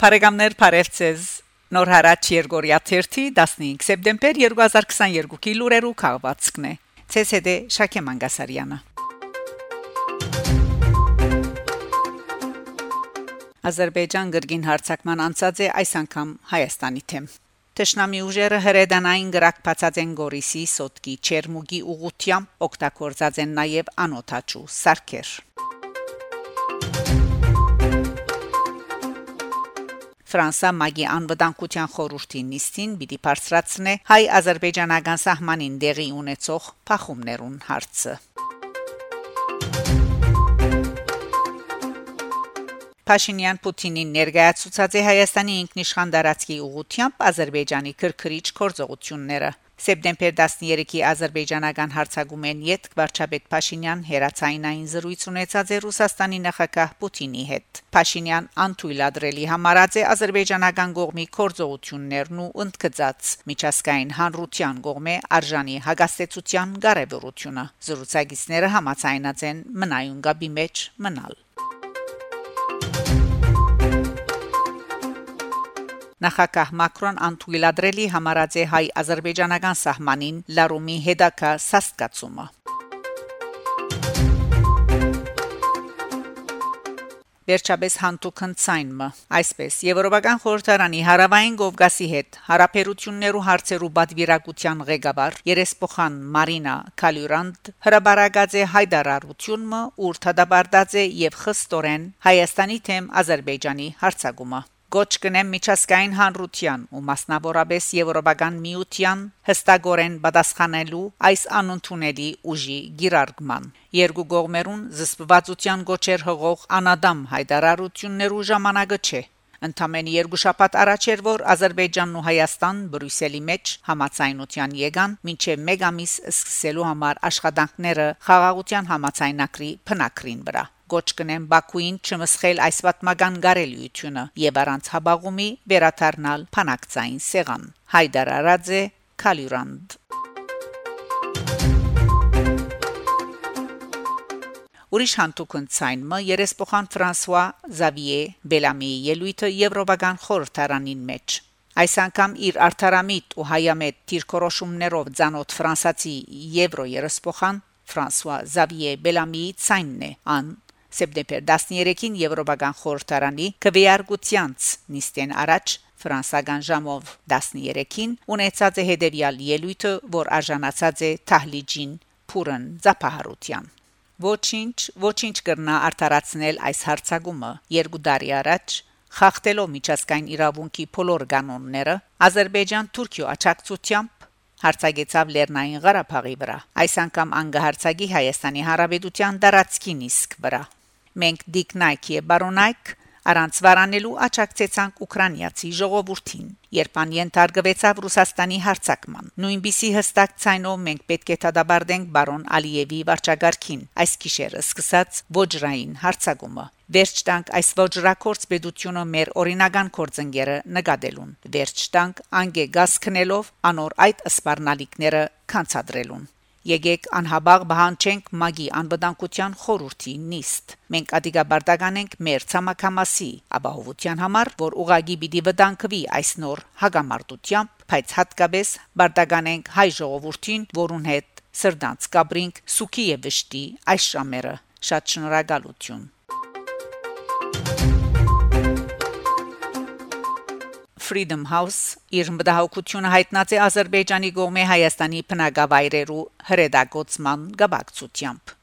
Փարեգամներ Փարեվցես Նոր հարաճ Երգորիա 30 15 սեպտեմբեր 2022-ի լուրերու քաղվածքն է ՑՍԴ Շակե Մանգասարյանը Ադրբեջան գրգին հարցակման անցած է այս անգամ Հայաստանի թեմ Տշնամի ուժերը հրեդանային գրակփացած են Գորիսի, Սոտկի, Չերմուգի ուղությամբ օգտագործած են նաև անոթաչու սարքեր Ֆրանսա մագի անվտանգության խորհրդի նիստին պիտի բարձրացնե հայ-ադրբեջանական սահմանին դեղի ունեցող փախումներուն հարցը։ Փաշինյան Պուտինին ներկայացուցած է Հայաստանի ինքնիշխան դարածքի ուղությամբ Ադրբեջանի քրքրիչ կորձողությունները Սեպտեմբեր 13-ի ազերբայջանական հարցագումեն յետ վարչապետ Փաշինյան հերացայինային զրույց ունեցած է Ռուսաստանի նախագահ Պուտինի հետ։ Փաշինյան անթույլատրելի համարած է ազերբայջանական կողմի կորձողություններն ու ընդգծած միջազգային հանրության կողմէ արժանի հագաստեցության կարևորությունը։ Զրուցակիցները համաձայնած են մնայուն գաբի մեջ մնալ։ Նախագահ Մակրոն անթույլատրելի համարած է հայ-ադրբեջանական սահմանին լարումի հետակա սաստկացումը։ Վերջապես հանդուկն ցայնը այսպես Եվրոպական խորհրդարանի հարավային Կովկասի հետ հարաբերություններու հարցերու բադվիրակության ղեկավար երեսփոխան Մարինա Կալյուրանտ հրաբարագած է հայդարարությունը ուրթադաբարդած է եւ խստորեն Հայաստանի թեմ Ադրբեջանի հարցակումը Գոչ կնեմ միջազգային հանրության ու մասնավորապես Եվրոպական միության հստակորեն պատասխանելու այս անընդունելի ուժի գիրարգման։ Երկու կողմերուն զսպվածության գոչեր հողող անադամ հայտարարություններու ժամանակը չէ։ Ընդամենը երկու շաբաթ առաջ էր որ Ադրբեջանն ու Հայաստան Բրյուսելի մեջ համացայնության եկան մինչև մեկ ամիս սկսելու համար աշխատանքները խաղաղության համացայնակրի փնակրին վրա գոչ կնեն Բաքուին չմսխել այս պատմական գարելիությունը եւ առանց հաբաղումի վերաթարնալ փանակցային սեղան հայդար արաձե քալյուրանդ Ուրիշ հանդուկն ցայնը երեսփոխան Ֆրանսուয়া Զավիե Բելամի ելույթը Եվրոպական խորհրդարանին մեջ Այս անգամ իր արդարամիտ ու հայամետ թիրքորոշումներով ցանոթ ֆրանսացի Եվրո երեսփոխան Ֆրանսուয়া Զավիե Բելամի ցայնն է ան Սեպտեմբեր 13-ին Եվրոպական խորհրդարանի քվեարկությանց նիստեն առաջ ֆրանսական ժամով 13-ին ունեցած է հետևյալ ելույթը, որ արժանացած է Թահլիջին Փուրն Զապահարության Ոչինչ, ոչինչ կրնա արտարացնել այս հարցագումը երկու տարի առաջ խախտելով միջազգային իրավունքի բոլոր կանոնները Ադրբեջան-Թուրքիո աչակցությամբ հարցագեցավ Լեռնային Ղարաբաղի վրա այս անգամ անգահարցագի Հայաստանի Հարաբերության դարածքին իսկ վրա Մենք դիկնայք եւ բարոնայք առանց վարանելու աճակցեցանք ուկրաինացի ժողովրդին երբ ան ենթարկվեցավ Ռուսաստանի հարցակման նույնիսկ հստակ ցայնով մենք պետք է դադարենք բարոն Ալիևի վարչագարքին այս գիշերը սկսած ոչրային հարցակումը վերջ տանք այս ոչրակորց պետությունը մեր օրինական կորձընկերը նկատելուն վերջ տանք անգե գազ քնելով անոր այդ սպառնալիքները կանցադրելուն Եկեք անհաբաղ բանջենք մագի անվտանգության խորհրդի նիստ։ Մենք ադիգաբարտականենք մեր ցամաքամասի ապահովության համար, որ ուղագի պիտի վտանգվի այս նոր հագամարտությամբ, բայց հատկապես բարտականենք հայ ժողովրդին, որուն հետ սրդանց կաբրինք սուքի եւ վշտի այս շամերը։ Շատ շնորհակալություն։ Freedom House իր մտահոգությունը հայտնած է Ադրբեջանի կողմէ Հայաստանի բնակավայրերու հրեդակոծման գաբակցությամբ։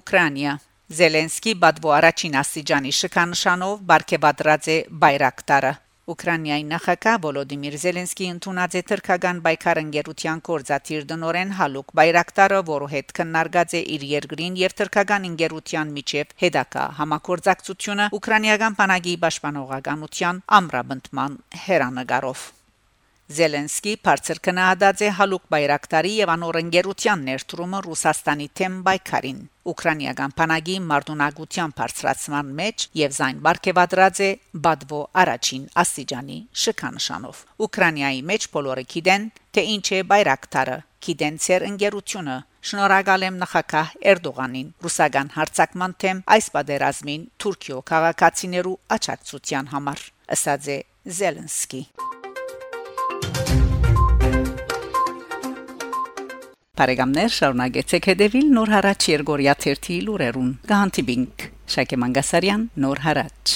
Ուկրաինա. Զելենսկի բադվո առաջին աստիճանի շքանշանով բարգեւադրած է բայրակտարը Ուկրաինայի նախագահ Վոլոդիմիր Զելենսկի ընդունած է թրքական պայքար ընկերության կորզաթիր դնորեն Հալուկ Բայրակտարը, որը հետ քննարկած է իր երկրին եւ թրքական ընկերության միջև հետակա համակորձակցությունը ուկրաինական բանակի պաշտպանողականության ամրապնդման հերանեկարով Զելենսկի բարձր քննադատած է Հալուկ Բայրակտարի եւ անօրենգերության ներդրումը Ռուսաստանի թեմ բայկարին Ուկրաինական բանակի մարտունակության բարձրացման մեջ եւ զայն բարգեւադրած է Բադվո առաջին աստիճանի շքանշանով Ուկրաինայի մեջ բոլորը գիտեն թե ինչ է Բայրակտարը Գիդենցեր ընկերությունը Շնորհակալ եմ նախագահ Էրդողանին ռուսական հարցակման թեմ այս պատերազմին Թուրքիո քաղաքացիներու աջակցության համար ասաց է Զելենսկի Բարեկամներ շարունակեցեք հետևել Նոր հարաճ Երգորիա 1-ի լուրերուն։ Գանտիբինգ Շակե Մանգասարյան Նոր հարաճ